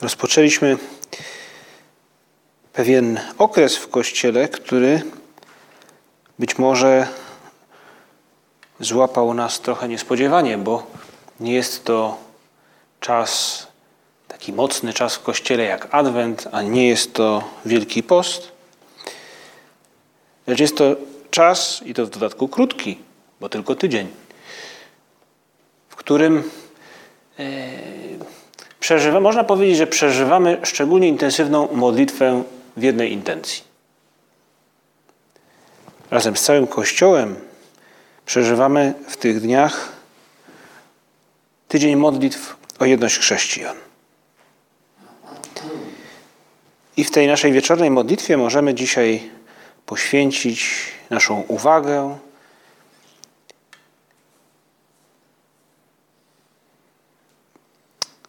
Rozpoczęliśmy pewien okres w Kościele, który być może złapał nas trochę niespodziewanie, bo nie jest to czas, taki mocny czas w Kościele jak Adwent, a nie jest to Wielki Post. Lecz jest to czas, i to w dodatku krótki, bo tylko tydzień, w którym e, przeżywa, można powiedzieć, że przeżywamy szczególnie intensywną modlitwę w jednej intencji. Razem z całym Kościołem przeżywamy w tych dniach tydzień modlitw o jedność chrześcijan. I w tej naszej wieczornej modlitwie możemy dzisiaj poświęcić naszą uwagę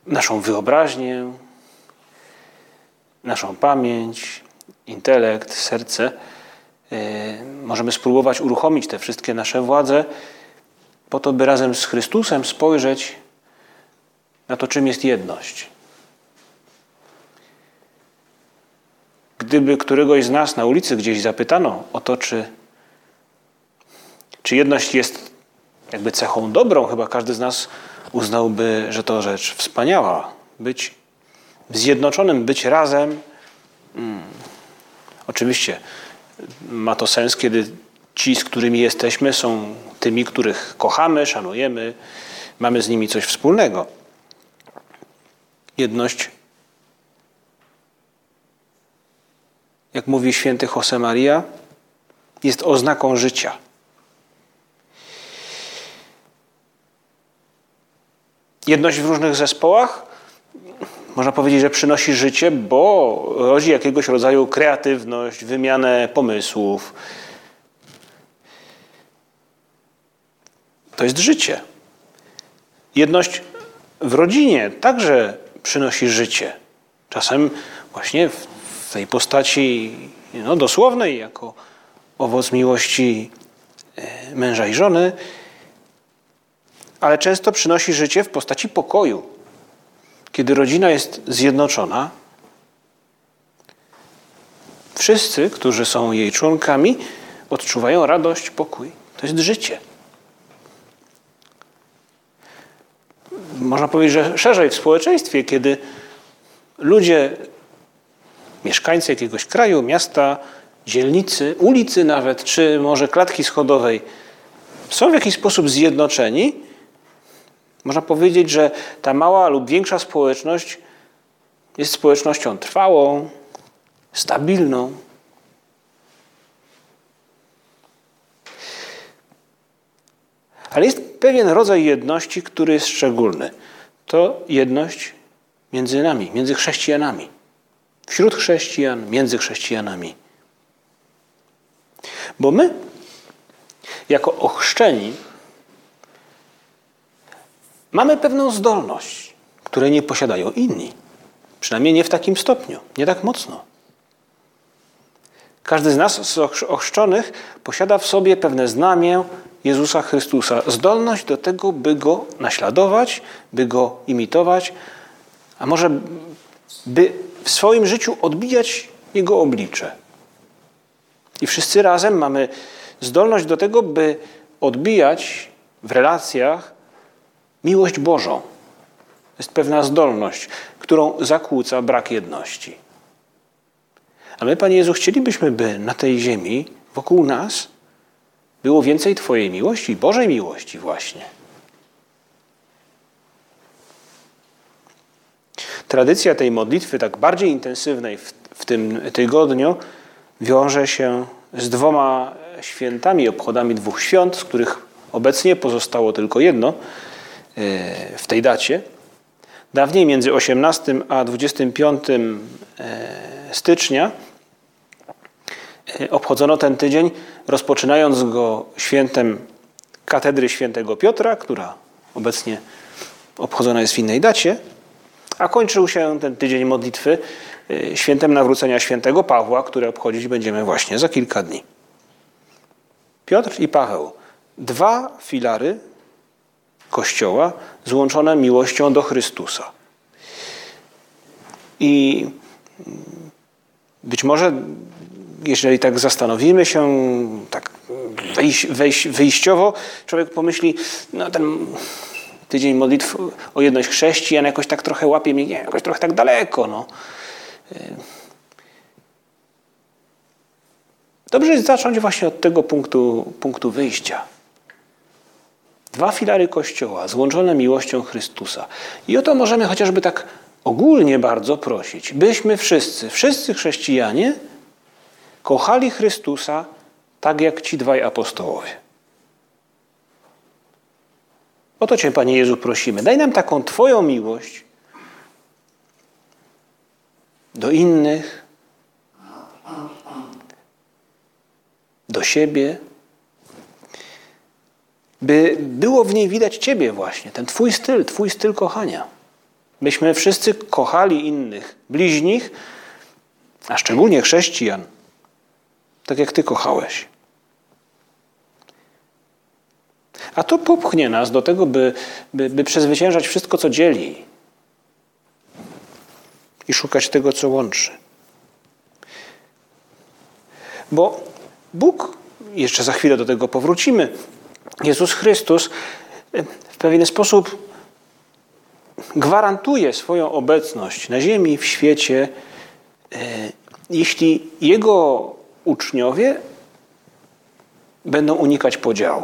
naszą wyobraźnię, naszą pamięć, intelekt, serce. E, możemy spróbować uruchomić te wszystkie nasze władze, po to, by razem z Chrystusem spojrzeć na to, czym jest jedność. Gdyby któregoś z nas na ulicy gdzieś zapytano o to, czy, czy jedność jest jakby cechą dobrą, chyba każdy z nas uznałby, że to rzecz wspaniała. Być zjednoczonym, być razem. Hmm. Oczywiście ma to sens, kiedy ci, z którymi jesteśmy, są tymi, których kochamy, szanujemy, mamy z nimi coś wspólnego. Jedność, jak mówi święty Josemaria, jest oznaką życia. Jedność w różnych zespołach można powiedzieć, że przynosi życie, bo rodzi jakiegoś rodzaju kreatywność, wymianę pomysłów. To jest życie. Jedność w rodzinie także przynosi życie. Czasem właśnie w tej postaci no, dosłownej, jako owoc miłości e, męża i żony, ale często przynosi życie w postaci pokoju. Kiedy rodzina jest zjednoczona, wszyscy, którzy są jej członkami, odczuwają radość, pokój. To jest życie. Można powiedzieć, że szerzej w społeczeństwie, kiedy ludzie, mieszkańcy jakiegoś kraju, miasta, dzielnicy, ulicy nawet, czy może klatki schodowej, są w jakiś sposób zjednoczeni, można powiedzieć, że ta mała lub większa społeczność jest społecznością trwałą, stabilną. Ale jest pewien rodzaj jedności, który jest szczególny. To jedność między nami, między chrześcijanami. Wśród chrześcijan, między chrześcijanami. Bo my, jako ochrzczeni, Mamy pewną zdolność, której nie posiadają inni. Przynajmniej nie w takim stopniu, nie tak mocno. Każdy z nas, z ochrzczonych, posiada w sobie pewne znamię Jezusa Chrystusa. Zdolność do tego, by Go naśladować, by Go imitować, a może by w swoim życiu odbijać Jego oblicze. I wszyscy razem mamy zdolność do tego, by odbijać w relacjach Miłość Bożą jest pewna zdolność, którą zakłóca brak jedności. A my, Panie Jezu, chcielibyśmy, by na tej ziemi, wokół nas, było więcej Twojej miłości, Bożej miłości właśnie. Tradycja tej modlitwy, tak bardziej intensywnej w, w tym tygodniu, wiąże się z dwoma świętami, obchodami dwóch świąt, z których obecnie pozostało tylko jedno – w tej dacie. Dawniej między 18 a 25 stycznia obchodzono ten tydzień, rozpoczynając go świętem katedry świętego Piotra, która obecnie obchodzona jest w innej dacie, a kończył się ten tydzień modlitwy y, świętem nawrócenia świętego Pawła, które obchodzić będziemy właśnie za kilka dni. Piotr i Paweł, dwa filary Kościoła złączone miłością do Chrystusa. I być może, jeżeli tak zastanowimy się, tak wejś, wejś, wyjściowo, człowiek pomyśli, no ten tydzień modlitw o jedność chrześcijan jakoś tak trochę łapie mnie, nie, jakoś trochę tak daleko. No. Dobrze jest zacząć właśnie od tego punktu, punktu wyjścia. Dwa filary Kościoła, złączone miłością Chrystusa. I o to możemy chociażby tak ogólnie bardzo prosić, byśmy wszyscy, wszyscy chrześcijanie, kochali Chrystusa tak jak ci dwaj apostołowie. O to Cię, Panie Jezu, prosimy. Daj nam taką Twoją miłość do innych, do siebie, by było w niej widać Ciebie właśnie, ten Twój styl, Twój styl kochania. Byśmy wszyscy kochali innych, bliźnich, a szczególnie chrześcijan, tak jak Ty kochałeś. A to popchnie nas do tego, by, by, by przezwyciężać wszystko, co dzieli i szukać tego, co łączy. Bo Bóg, jeszcze za chwilę do tego powrócimy, Jezus Chrystus w pewien sposób gwarantuje swoją obecność na ziemi, w świecie, e, jeśli Jego uczniowie będą unikać podziału.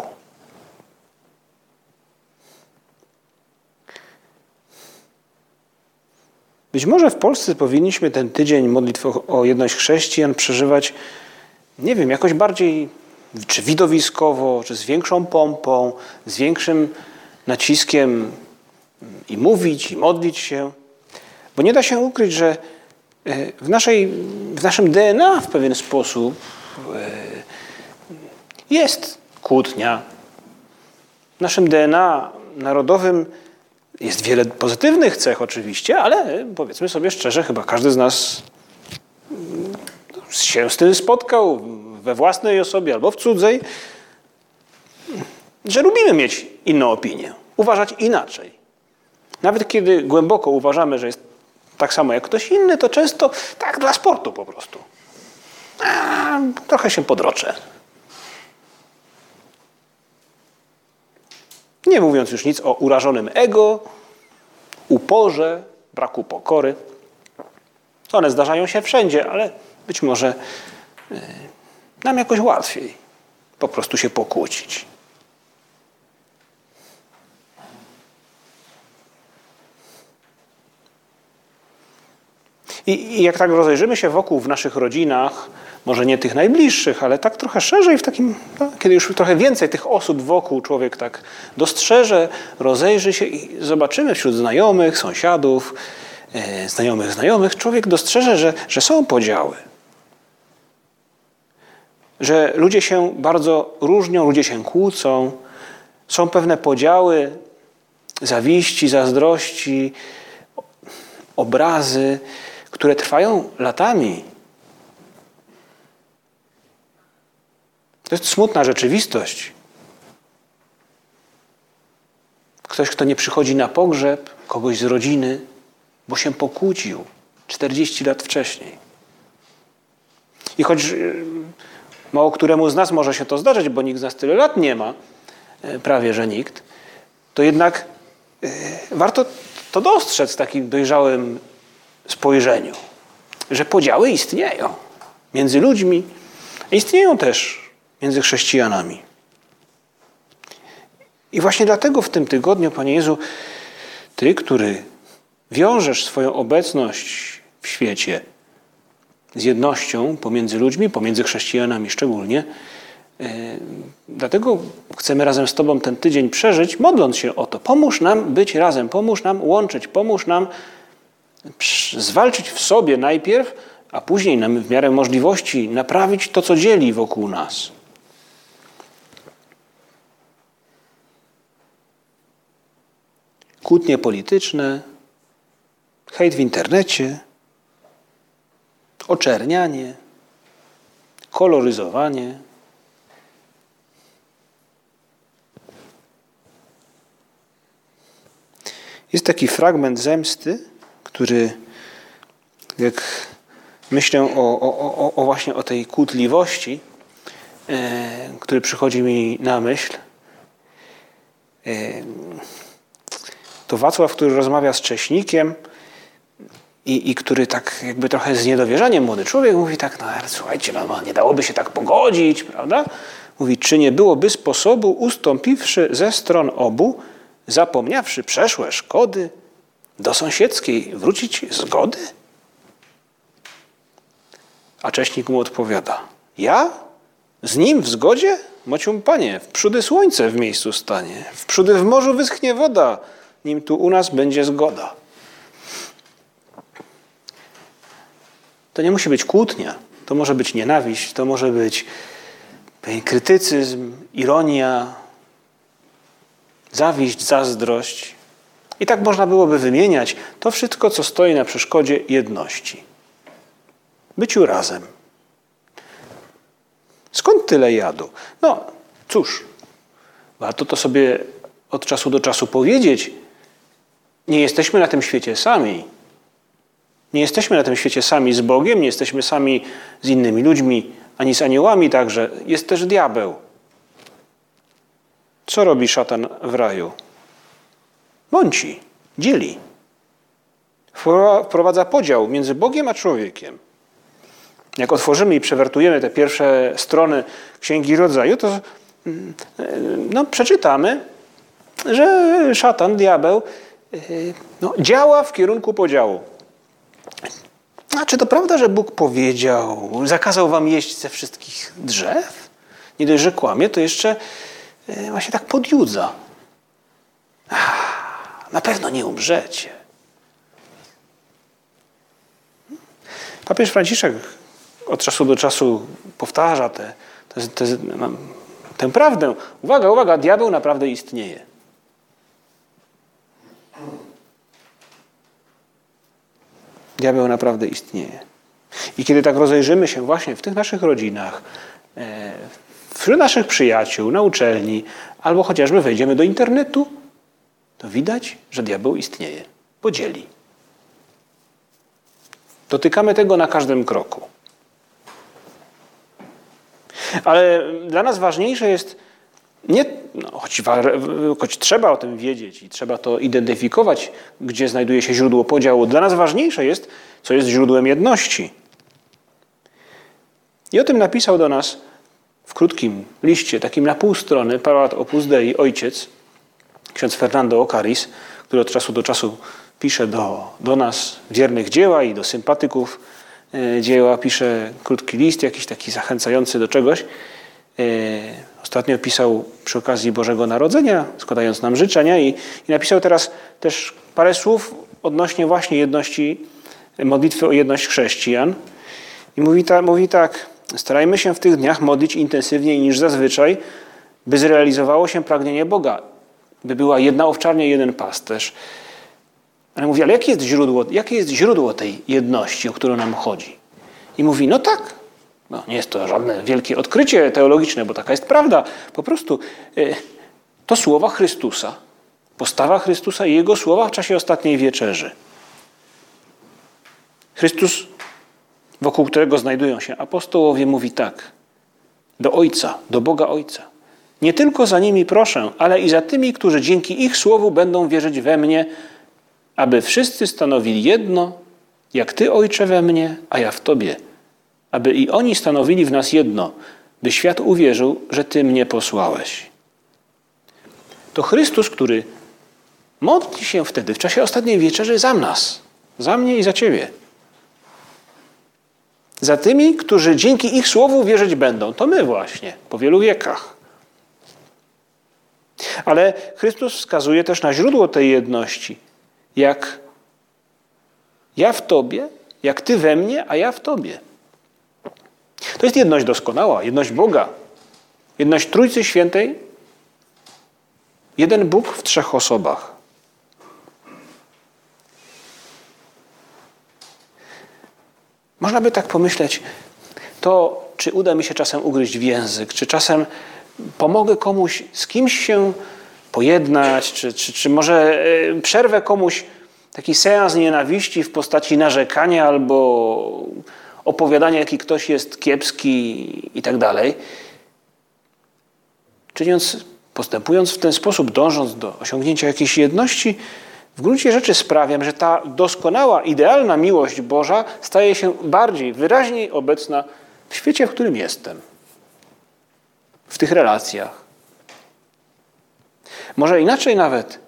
Być może w Polsce powinniśmy ten tydzień modlitw o jedność chrześcijan przeżywać, nie wiem, jakoś bardziej, czy widowiskowo, czy z większą pompą, z większym naciskiem i mówić, i modlić się. Bo nie da się ukryć, że e, w, naszej, w naszym DNA w pewien sposób e, jest kłótnia. W naszym DNA narodowym jest wiele pozytywnych cech oczywiście, ale powiedzmy sobie szczerze, chyba każdy z nas się z tym spotkał we własnej osobie albo w cudzej, że lubimy mieć inną opinię, uważać inaczej. Nawet kiedy głęboko uważamy, że jest tak samo jak ktoś inny, to często tak dla sportu po prostu. A, trochę się podroczę. Nie mówiąc już nic o urażonym ego, uporze, braku pokory. One zdarzają się wszędzie, ale być może y, nam jakoś łatwiej po prostu się pokłócić. I, I, jak tak rozejrzymy się wokół w naszych rodzinach, może nie tych najbliższych, ale tak trochę szerzej, w takim, no, kiedy już trochę więcej tych osób wokół człowiek tak dostrzeże, rozejrzy się i zobaczymy wśród znajomych, sąsiadów, e, znajomych, znajomych, człowiek dostrzeże, że, że są podziały. Że ludzie się bardzo różnią, ludzie się kłócą, są pewne podziały, zawiści, zazdrości, obrazy, które trwają latami. To jest smutna rzeczywistość. Ktoś, kto nie przychodzi na pogrzeb kogoś z rodziny, bo się pokłócił 40 lat wcześniej. I choć y, mało któremu z nas może się to zdarzyć, bo nikt z nas tyle lat nie ma, y, prawie że nikt, to jednak y, warto to dostrzec w takim dojrzałym spojrzeniu, że podziały istnieją między ludźmi, istnieją też między chrześcijanami. I właśnie dlatego w tym tygodniu, Panie Jezu, Ty, który wiążesz swoją obecność w świecie z jednością pomiędzy ludźmi, pomiędzy chrześcijanami szczególnie, Dlatego chcemy razem z Tobą ten tydzień przeżyć, modląc się o to. Pomóż nam być razem, pomóż nam łączyć, pomóż nam zwalczyć w sobie najpierw, a później w miarę możliwości naprawić to, co dzieli wokół nas. Kłótnie polityczne, hejt w internecie, oczernianie, koloryzowanie. Jest taki fragment zemsty, który, jak myślę o, o, o, właśnie o tej kłótliwości, e, który przychodzi mi na myśl, e, to Wacław, który rozmawia z Cześnikiem i, i który tak jakby trochę z niedowierzaniem, młody człowiek, mówi tak, no ale słuchajcie, no, nie dałoby się tak pogodzić, prawda? Mówi, czy nie byłoby sposobu, ustąpiwszy ze stron obu, zapomniawszy przeszłe szkody, do sąsiedzkiej wrócić zgody? A Cześnik mu odpowiada, ja? Z nim w zgodzie? Mocium panie, w przódy słońce w miejscu stanie, w przódy w morzu wyschnie woda, nim tu u nas będzie zgoda. To nie musi być kłótnia, to może być nienawiść, to może być krytycyzm, ironia, zawiść, zazdrość. I tak można byłoby wymieniać to wszystko, co stoi na przeszkodzie jedności. Byciu razem. Skąd tyle jadu? No, cóż, warto to sobie od czasu do czasu powiedzieć. Nie jesteśmy na tym świecie sami. Nie jesteśmy na tym świecie sami z Bogiem, nie jesteśmy sami z innymi ludźmi, ani z aniołami także. Jest też diabeł. Co robi szatan w raju? Mąci, dzieli. Wprowadza podział między Bogiem a człowiekiem. Jak otworzymy i przewertujemy te pierwsze strony Księgi Rodzaju, to mm, no, przeczytamy, że szatan, diabeł y, no, działa w kierunku podziału. A czy to prawda, że Bóg powiedział, zakazał wam jeść ze wszystkich drzew? Nie dość, że kłamie, to jeszcze y, właśnie tak podjudza. Na pewno nie umrzecie. Papież Franciszek od czasu do czasu powtarza te, te, no, tę prawdę. Uwaga, uwaga, diabeł naprawdę istnieje. Diabeł naprawdę istnieje. I kiedy tak rozejrzymy się właśnie w tych naszych rodzinach, e, wśród naszych przyjaciół, na uczelni, albo chociażby wejdziemy do internetu, to widać, że diabeł istnieje, podzieli. Dotykamy tego na każdym kroku. Ale dla nas ważniejsze jest nie, no, choć, choć, trzeba o tym wiedzieć i trzeba to identyfikować, gdzie znajduje się źródło podziału, dla nas ważniejsze jest, co jest źródłem jedności. I o tym napisał do nas w krótkim liście, takim na pół strony, Parat Opus Dei, ojciec, ksiądz Fernando Ocaris, który od czasu do czasu pisze do, do nas wiernych dzieła i do sympatyków e, dzieła, pisze krótki list, jakiś taki zachęcający do czegoś. Ostatnio pisał przy okazji Bożego Narodzenia, składając nam życzenia i, i napisał teraz też parę słów odnośnie właśnie jedności, modlitwy o jedność chrześcijan. I mówi, ta, mówi tak, starajmy się w tych dniach modlić intensywniej niż zazwyczaj, by zrealizowało się pragnienie Boga by była jedna owczarnia jeden pasterz. Ale mówi, ale jakie jest źródło, jakie jest źródło tej jedności, o którą nam chodzi? I mówi, no tak, no, nie jest to żadne wielkie odkrycie teologiczne, bo taka jest prawda. Po prostu y, to słowa Chrystusa, postawa Chrystusa i Jego słowa w czasie ostatniej wieczerzy. Chrystus, wokół którego znajdują się apostołowie, mówi tak, do Ojca, do Boga Ojca. Nie tylko za nimi proszę, ale i za tymi, którzy dzięki ich słowu będą wierzyć we mnie, aby wszyscy stanowili jedno, jak Ty, Ojcze, we mnie, a ja w Tobie, aby i oni stanowili w nas jedno, by świat uwierzył, że Ty mnie posłałeś. To Chrystus, który modli się wtedy, w czasie ostatniej wieczerzy, za nas, za mnie i za Ciebie. za tymi, którzy dzięki ich słowu wierzyć będą. To my właśnie, po wielu wiekach. Ale Chrystus wskazuje też na źródło tej jedności. Jak ja w Tobie, jak Ty we mnie, a ja w Tobie. To jest jedność doskonała, jedność Boga, jedność Trójcy Świętej, jeden Bóg w trzech osobach. Można by tak pomyśleć, to czy uda mi się czasem ugryźć w język, czy czasem pomogę komuś z kimś się pojednać, czy, czy, czy może e, przerwę komuś taki seans nienawiści w postaci narzekania albo opowiadania, jaki ktoś jest kiepski i tak dalej. Czyniąc, postępując w ten sposób, dążąc do osiągnięcia jakiejś jedności, w gruncie rzeczy sprawiam, że ta doskonała, idealna miłość Boża staje się bardziej, wyraźniej obecna w świecie, w którym jestem. W tych relacjach. Może inaczej nawet,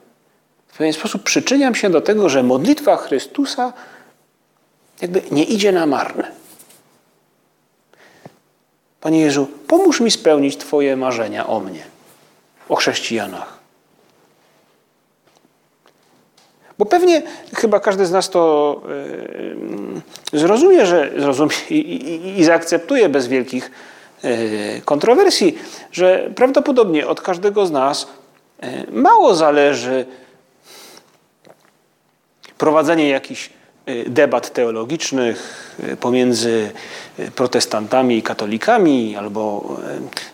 w pewien sposób przyczyniam się do tego, że modlitwa Chrystusa jakby nie idzie na marne. Panie Jezu, pomóż mi spełnić Twoje marzenia o mnie, o chrześcijanach. Bo pewnie chyba każdy z nas to yy, zrozumie, że zrozumie i, i, i zaakceptuje bez wielkich yy, kontrowersji, że prawdopodobnie od każdego z nas yy, mało zależy prowadzenie jakichś debat teologicznych pomiędzy protestantami i katolikami, albo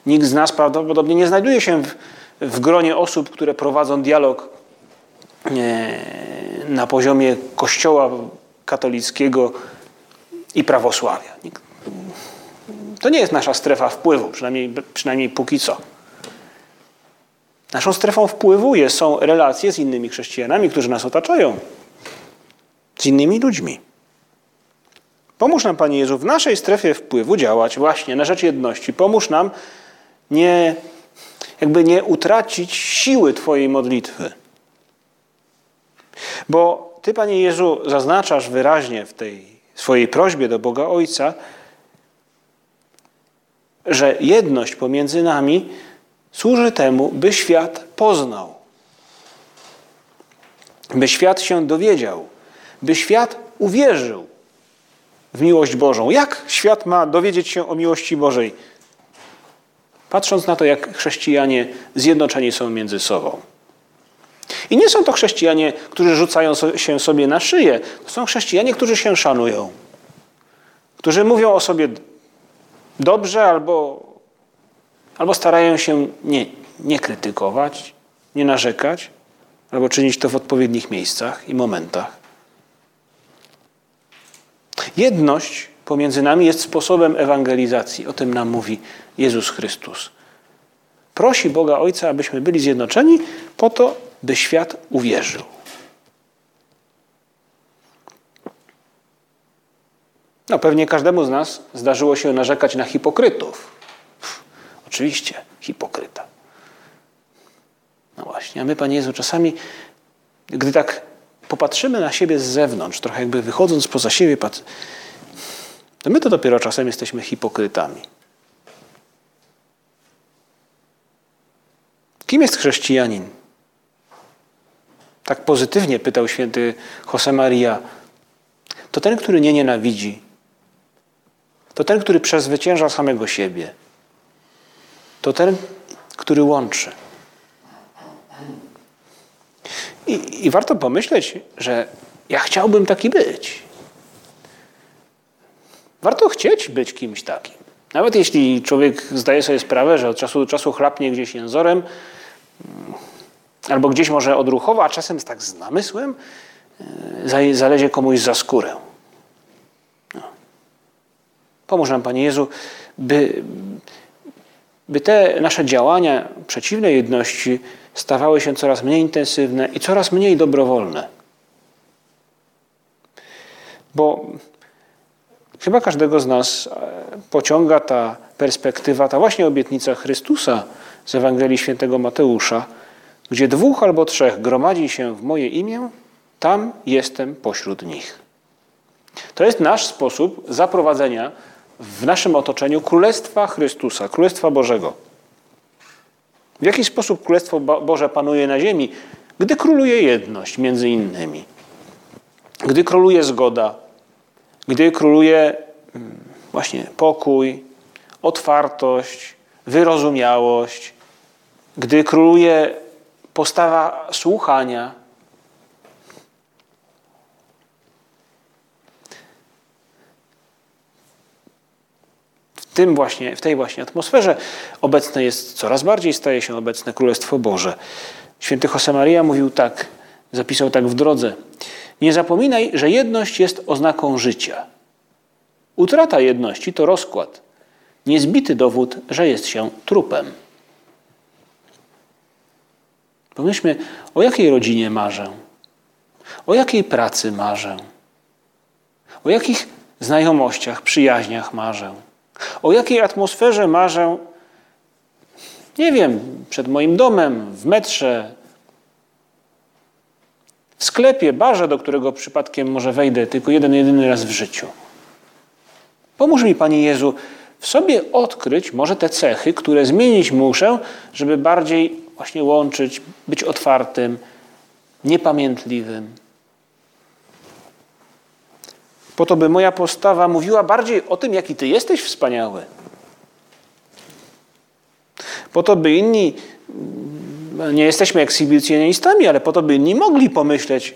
nikt z nas prawdopodobnie nie znajduje się w, w gronie osób, które prowadzą dialog na poziomie Kościoła katolickiego i prawosławia. To nie jest nasza strefa wpływu, przynajmniej, przynajmniej póki co. Naszą strefą wpływu jest, są relacje z innymi chrześcijanami, którzy nas otaczają, z innymi ludźmi. Pomóż nam, Panie Jezu, w naszej strefie wpływu działać właśnie na rzecz jedności. Pomóż nam nie, jakby nie utracić siły Twojej modlitwy. Bo Ty, Panie Jezu, zaznaczasz wyraźnie w tej swojej prośbie do Boga Ojca, że jedność pomiędzy nami służy temu, by świat poznał, by świat się dowiedział, by świat uwierzył w miłość Bożą. Jak świat ma dowiedzieć się o miłości Bożej? Patrząc na to, jak chrześcijanie zjednoczeni są między sobą. I nie są to chrześcijanie, którzy rzucają się sobie na szyję. To są chrześcijanie, którzy się szanują. Którzy mówią o sobie dobrze albo, albo starają się nie, nie krytykować, nie narzekać, albo czynić to w odpowiednich miejscach i momentach. Jedność pomiędzy nami jest sposobem ewangelizacji. O tym nam mówi Jezus Chrystus. Prosi Boga Ojca, abyśmy byli zjednoczeni po to, by świat uwierzył. No pewnie każdemu z nas zdarzyło się narzekać na hipokrytów. Oczywiście, hipokryta. No właśnie, a my, Panie Jezu, czasami, gdy tak popatrzymy na siebie z zewnątrz, trochę jakby wychodząc poza siebie, to my to dopiero czasem jesteśmy hipokrytami. Kim jest chrześcijanin? tak pozytywnie pytał święty Josemaria, to ten, który nie nienawidzi, to ten, który przezwycięża samego siebie, to ten, który łączy. I, I, warto pomyśleć, że ja chciałbym taki być. Warto chcieć być kimś takim. Nawet jeśli człowiek zdaje sobie sprawę, że od czasu do czasu chlapnie gdzieś jęzorem, albo gdzieś może odruchowo, a czasem tak z namysłem, e, zalezie komuś za skórę. No. Pomóż nam, Panie Jezu, by, by te nasze działania przeciwnej jedności stawały się coraz mniej intensywne i coraz mniej dobrowolne. Bo chyba każdego z nas e, pociąga ta perspektywa, ta właśnie obietnica Chrystusa z Ewangelii Świętego Mateusza – gdzie dwóch albo trzech gromadzi się w moje imię, tam jestem pośród nich. To jest nasz sposób zaprowadzenia w naszym otoczeniu Królestwa Chrystusa, Królestwa Bożego. W jaki sposób Królestwo Boże panuje na ziemi? Gdy króluje jedność między innymi, gdy króluje zgoda, gdy króluje mm, właśnie pokój, otwartość, wyrozumiałość, gdy króluje postawa słuchania. Tym właśnie, w tej właśnie atmosferze obecne jest, coraz bardziej staje się obecne Królestwo Boże. Święty Josemaria mówił tak, zapisał tak w drodze. Nie zapominaj, że jedność jest oznaką życia. Utrata jedności to rozkład. Niezbity dowód, że jest się trupem. Pomyślmy, o jakiej rodzinie marzę? O jakiej pracy marzę? O jakich znajomościach, przyjaźniach marzę? O jakiej atmosferze marzę? Nie wiem, przed moim domem, w metrze, w sklepie, barze, do którego przypadkiem może wejdę tylko jeden, jedyny raz w życiu. Pomóż mi, Panie Jezu, w sobie odkryć może te cechy, które zmienić muszę, żeby bardziej właśnie łączyć, być otwartym, niepamiętliwym. Po to, by moja postawa mówiła bardziej o tym, jaki Ty jesteś wspaniały. Po to, by inni, nie jesteśmy ekshibicjonistami, ale po to, by inni mogli pomyśleć,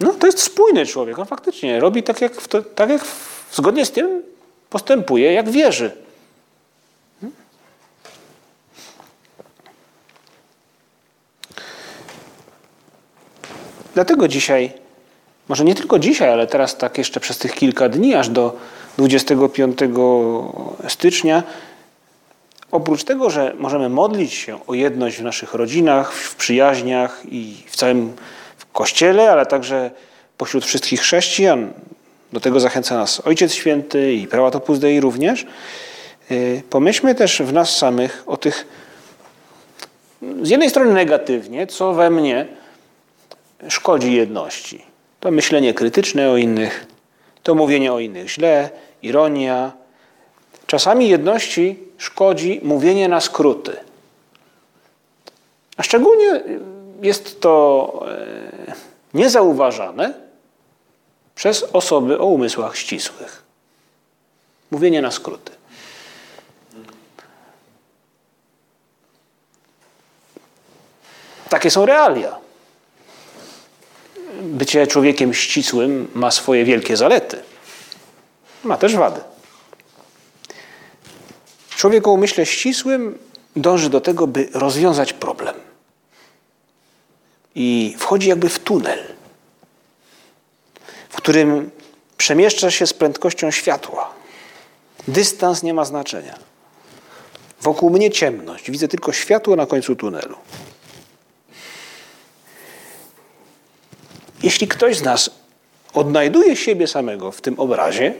no to jest spójny człowiek, on faktycznie robi tak, jak, to, tak jak zgodnie z tym postępuje, jak wierzy. Dlatego dzisiaj, może nie tylko dzisiaj, ale teraz tak jeszcze przez tych kilka dni, aż do 25 stycznia, oprócz tego, że możemy modlić się o jedność w naszych rodzinach, w przyjaźniach i w całym Kościele, ale także pośród wszystkich chrześcijan, do tego zachęca nas Ojciec Święty i prałat Opus Dei również, y, pomyślmy też w nas samych o tych, z jednej strony negatywnie, co we mnie szkodzi jedności. To myślenie krytyczne o innych, to mówienie o innych źle, ironia. Czasami jedności szkodzi mówienie na skróty. A szczególnie jest to e, niezauważane przez osoby o umysłach ścisłych. Mówienie na skróty. Takie są realia bycie człowiekiem ścisłym ma swoje wielkie zalety. Ma też wady. Człowiek o umyśle ścisłym dąży do tego, by rozwiązać problem. I wchodzi jakby w tunel, w którym przemieszcza się z prędkością światła. Dystans nie ma znaczenia. Wokół mnie ciemność, widzę tylko światło na końcu tunelu. Jeśli ktoś z nas odnajduje siebie samego w tym obrazie,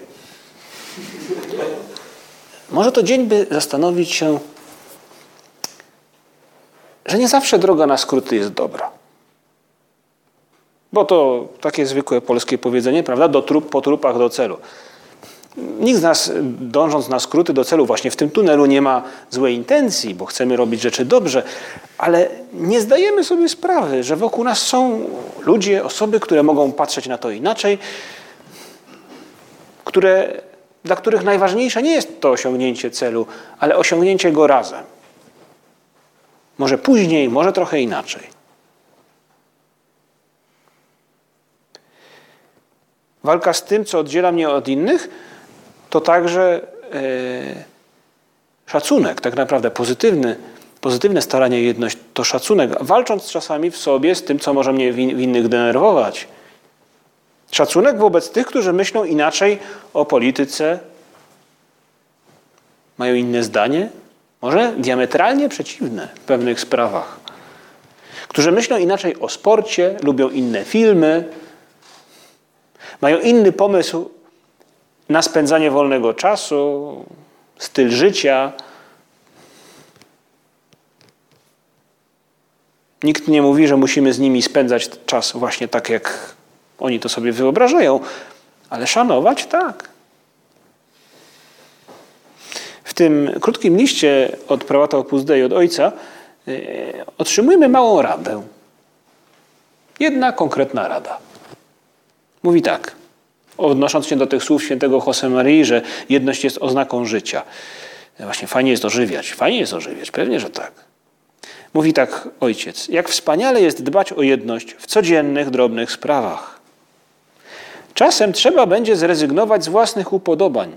może to dzień, by zastanowić się, że nie zawsze droga na skróty jest dobra. Bo to takie zwykłe polskie powiedzenie, prawda? Do trup, po trupach do celu. Nikt z nas, dążąc na skróty do celu, właśnie w tym tunelu, nie ma złej intencji, bo chcemy robić rzeczy dobrze, ale nie zdajemy sobie sprawy, że wokół nas są ludzie, osoby, które mogą patrzeć na to inaczej, które, dla których najważniejsze nie jest to osiągnięcie celu, ale osiągnięcie go razem. Może później, może trochę inaczej. Walka z tym, co oddziela mnie od innych, to także e, szacunek, tak naprawdę pozytywny, pozytywne staranie jedność, to szacunek, walcząc czasami w sobie z tym, co może mnie w innych denerwować. Szacunek wobec tych, którzy myślą inaczej o polityce, mają inne zdanie, może diametralnie przeciwne w pewnych sprawach, którzy myślą inaczej o sporcie, lubią inne filmy, mają inny pomysł na spędzanie wolnego czasu, styl życia. Nikt nie mówi, że musimy z nimi spędzać czas właśnie tak, jak oni to sobie wyobrażają, ale szanować tak. W tym krótkim liście od prałata Opus Dei, od ojca, yy, otrzymujemy małą radę. Jedna konkretna rada. Mówi tak, odnosząc się do tych słów świętego Josemarii, że jedność jest oznaką życia. Właśnie fajnie jest ożywiać. Fajnie jest ożywiać, pewnie, że tak. Mówi tak ojciec. Jak wspaniale jest dbać o jedność w codziennych, drobnych sprawach. Czasem trzeba będzie zrezygnować z własnych upodobań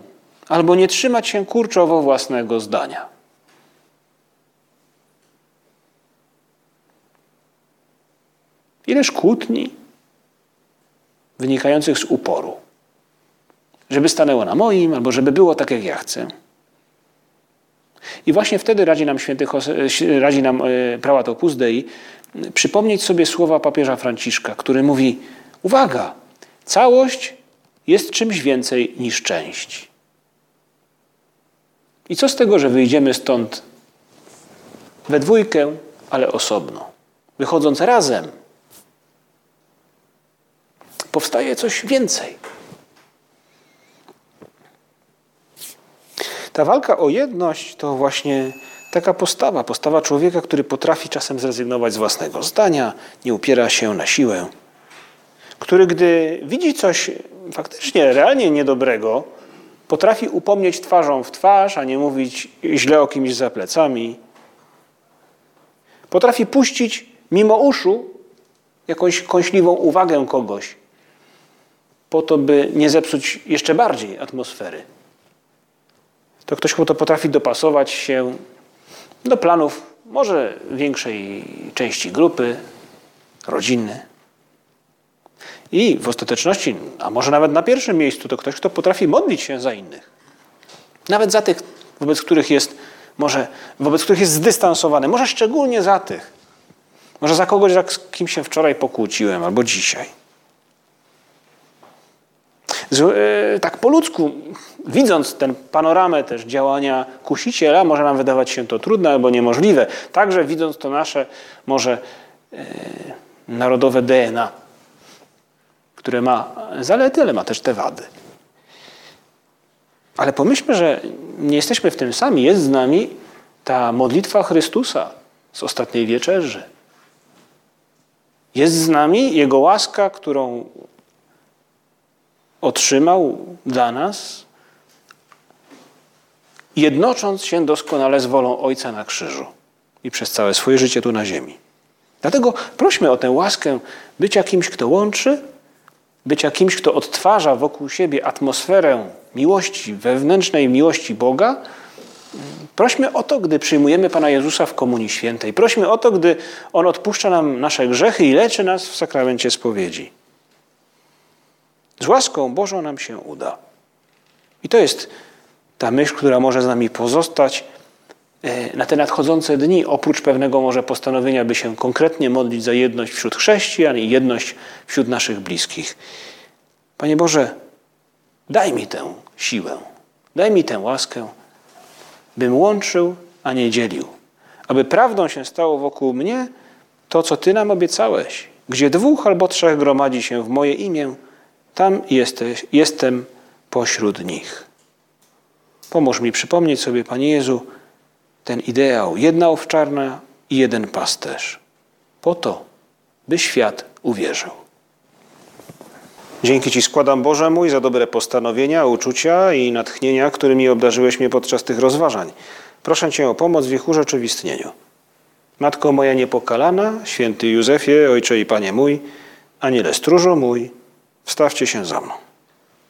albo nie trzymać się kurczowo własnego zdania. Ileż kłótni wynikających z uporu. Żeby stanęło na moim, albo żeby było tak, jak ja chcę. I właśnie wtedy radzi nam święty radzi nam e, prałat Opus Dei przypomnieć sobie słowa papieża Franciszka, który mówi: Uwaga, całość jest czymś więcej niż część. I co z tego, że wyjdziemy stąd we dwójkę, ale osobno, wychodząc razem? Powstaje coś więcej. Ta walka o jedność to właśnie taka postawa, postawa człowieka, który potrafi czasem zrezygnować z własnego zdania, nie upiera się na siłę, który gdy widzi coś faktycznie realnie niedobrego, potrafi upomnieć twarzą w twarz, a nie mówić źle o kimś za plecami. Potrafi puścić mimo uszu jakąś kąśliwą uwagę kogoś, po to, by nie zepsuć jeszcze bardziej atmosfery to ktoś, kto potrafi dopasować się do planów może większej części grupy, rodziny. I w ostateczności, a może nawet na pierwszym miejscu, to ktoś, kto potrafi modlić się za innych. Nawet za tych, wobec których jest, może, wobec których jest zdystansowany, może szczególnie za tych. Może za kogoś, z kim się wczoraj pokłóciłem, albo dzisiaj. E, tak po ludzku, widząc tę panoramę też działania kusiciela, może nam wydawać się to trudne albo niemożliwe. Także widząc to nasze może e, narodowe DNA, które ma zalety, ale ma też te wady. Ale pomyślmy, że nie jesteśmy w tym sami. Jest z nami ta modlitwa Chrystusa z ostatniej wieczerzy. Jest z nami Jego łaska, którą otrzymał dla nas, jednocząc się doskonale z wolą Ojca na krzyżu i przez całe swoje życie tu na ziemi. Dlatego prośmy o tę łaskę bycia kimś, kto łączy, bycia kimś, kto odtwarza wokół siebie atmosferę miłości, wewnętrznej miłości Boga. Prośmy o to, gdy przyjmujemy Pana Jezusa w Komunii Świętej. Prośmy o to, gdy On odpuszcza nam nasze grzechy i leczy nas w sakramencie spowiedzi. Z łaską Bożą nam się uda. I to jest ta myśl, która może z nami pozostać e, na te nadchodzące dni, oprócz pewnego może postanowienia, by się konkretnie modlić za jedność wśród chrześcijan i jedność wśród naszych bliskich. Panie Boże, daj mi tę siłę, daj mi tę łaskę, bym łączył, a nie dzielił. Aby prawdą się stało wokół mnie to, co Ty nam obiecałeś. Gdzie dwóch albo trzech gromadzi się w moje imię, tam jesteś, jestem pośród nich. Pomóż mi przypomnieć sobie, Panie Jezu, ten ideał. Jedna owczarna i jeden pasterz. Po to, by świat uwierzył. Dzięki Ci składam, Boże mój, za dobre postanowienia, uczucia i natchnienia, którymi obdarzyłeś mnie podczas tych rozważań. Proszę Cię o pomoc w ich urzeczywistnieniu. Matko moja niepokalana, święty Józefie, Ojcze i Panie mój, aniele stróżo mój, Wstawcie się za mną.